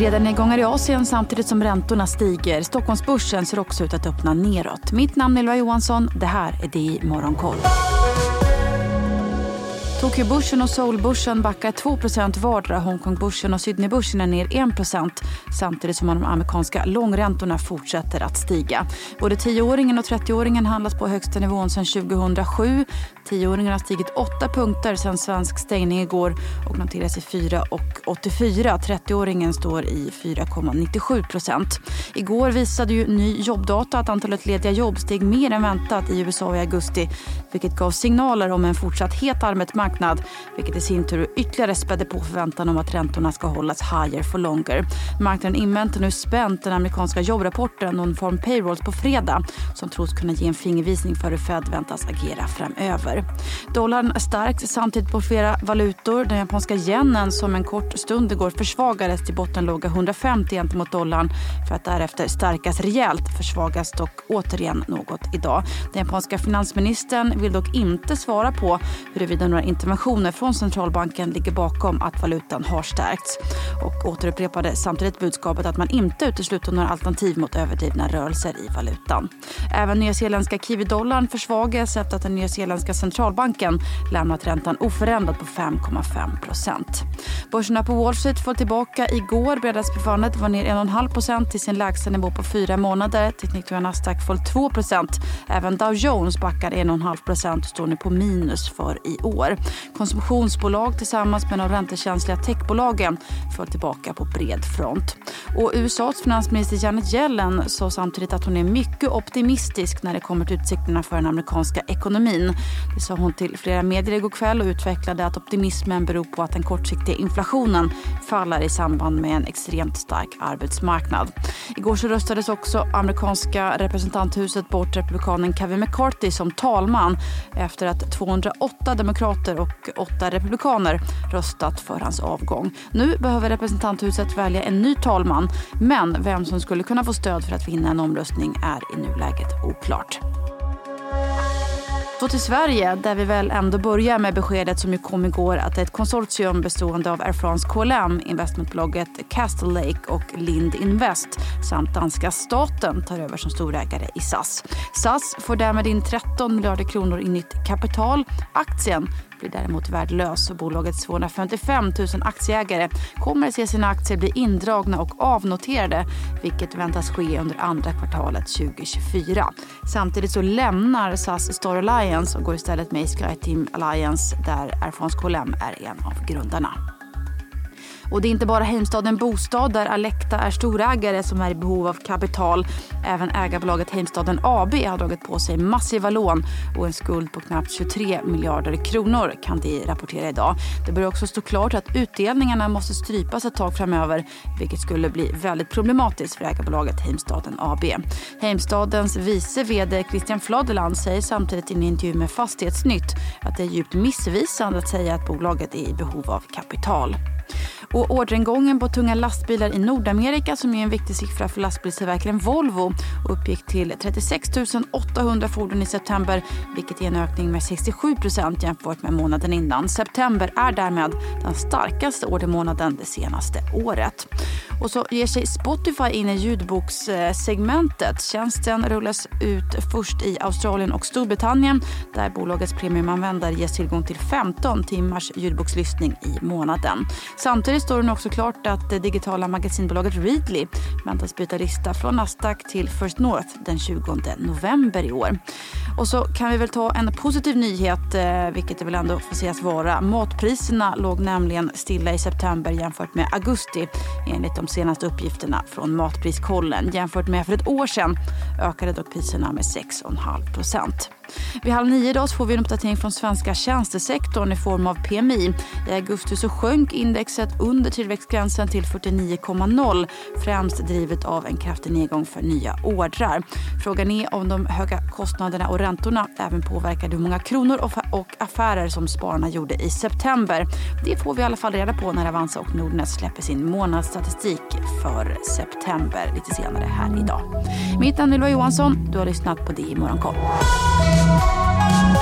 Breda nedgångar i Asien samtidigt som räntorna stiger. Stockholmsbörsen ser också ut att öppna neråt. Mitt namn är Ylva Johansson. Det här är DI Morgonkoll. Tokyobörsen och Seoulbörsen backar 2% vardera. Hongkongbörsen och Sydneybörsen är ner 1 samtidigt som de amerikanska långräntorna fortsätter att stiga. Både 10-åringen och 30-åringen handlas på högsta nivån sedan 2007. 10-åringen har stigit 8 punkter sedan svensk stängning igår och noteras i 4,84. 30-åringen står i 4,97% Igår visade ju ny jobbdata att antalet lediga jobb steg mer än väntat i USA i augusti vilket gav signaler om en fortsatt het arbetsmarknad marknad vilket i sin tur ytterligare spädde på förväntan om att räntorna ska hållas higher for longer. Marknaden inväntar nu spänt den amerikanska jobbrapporten Non-form Payrolls på fredag som tros kunna ge en fingervisning för hur Fed väntas agera framöver. Dollarn stärks samtidigt på flera valutor. Den japanska yenen som en kort stund igår försvagades till bottenlåga 150 gentemot dollarn för att därefter stärkas rejält försvagas dock återigen något idag. Den japanska finansministern vill dock inte svara på huruvida några interventioner från centralbanken ligger bakom att valutan har stärkts och återupprepade samtidigt budskapet att man inte utesluter några alternativ mot överdrivna rörelser i valutan. Även nyzeeländska kiwi-dollarn försvagas efter att den nyzeeländska centralbanken lämnat räntan oförändrad på 5,5 procent. Börserna på Wall Street får tillbaka igår. Bredasbeförandet var ner 1,5 procent till sin lägsta nivå på fyra månader. Teknik och Nasdaq föll 2 procent. Även Dow Jones backar 1,5 procent och står nu på minus för i år. Konsumtionsbolag tillsammans med de räntekänsliga techbolagen föll tillbaka på bred front. Och USAs finansminister Janet Yellen sa samtidigt att hon är mycket optimistisk när det kommer till utsikterna för den amerikanska ekonomin. Det sa hon till flera medier igår kväll och utvecklade att optimismen beror på att den kortsiktiga inflationen faller i samband med en extremt stark arbetsmarknad. Igår så röstades också amerikanska representanthuset bort republikanen Kevin McCarthy som talman efter att 208 demokrater demokrater och åtta republikaner röstat för hans avgång. Nu behöver representanthuset välja en ny talman men vem som skulle kunna få stöd för att vinna en omröstning är i nuläget oklart. Så till Sverige, där vi väl ändå börjar med beskedet som ju kom igår att ett konsortium bestående av Air France KLM, investmentbolaget Castle Lake och Lind Invest samt danska staten tar över som storägare i SAS. SAS får därmed in 13 miljarder kronor i nytt kapital. Aktien blir däremot värdelös och bolagets 255 000 aktieägare kommer att se sina aktier bli indragna och avnoterade vilket väntas ske under andra kvartalet 2024. Samtidigt så lämnar SAS Star Alliance och går istället med i SkyTeam Alliance där Air France KLM är en av grundarna. Och det är inte bara Heimstaden Bostad där Alekta är storägare som är i behov av kapital. Även ägarbolaget Heimstaden AB har dragit på sig massiva lån och en skuld på knappt 23 miljarder kronor kan de rapportera idag. Det börjar också stå klart att utdelningarna måste strypas ett tag framöver vilket skulle bli väldigt problematiskt för ägarbolaget Heimstaden AB. Heimstadens vice vd Christian Fladeland säger samtidigt i en intervju med Fastighetsnytt att det är djupt missvisande att säga att bolaget är i behov av kapital. Och orderingången på tunga lastbilar i Nordamerika som är en viktig siffra för lastbilstillverkaren Volvo uppgick till 36 800 fordon i september vilket är en ökning med 67% jämfört med månaden innan. September är därmed den starkaste ordermånaden det senaste året. Och så ger sig Spotify in i ljudbokssegmentet. Tjänsten rullas ut först i Australien och Storbritannien där bolagets premiumanvändare ges tillgång till 15 timmars ljudbokslyssning i månaden. Samtidigt står det också klart att det digitala magasinbolaget Readly väntas byta lista från Nasdaq till First North den 20 november i år. Och så kan vi väl ta en positiv nyhet, eh, vilket det väl ändå får sägas vara. Matpriserna låg nämligen stilla i september jämfört med augusti enligt de senaste uppgifterna från Matpriskollen. Jämfört med för ett år sedan ökade dock priserna med 6,5 procent. Vid halv nio idag får vi en uppdatering från svenska tjänstesektorn i form av PMI. I augusti så sjönk indexet under tillväxtgränsen till 49,0 främst drivet av en kraftig nedgång för nya ordrar. Frågan är om de höga kostnaderna och räntorna även påverkade hur många kronor och affärer som spararna gjorde i september. Det får vi i alla fall reda på när Avanza och Nordnet släpper sin månadsstatistik för september lite senare här idag. Mitt namn är Ylva Johansson. Du har lyssnat på det i Morgonkoll.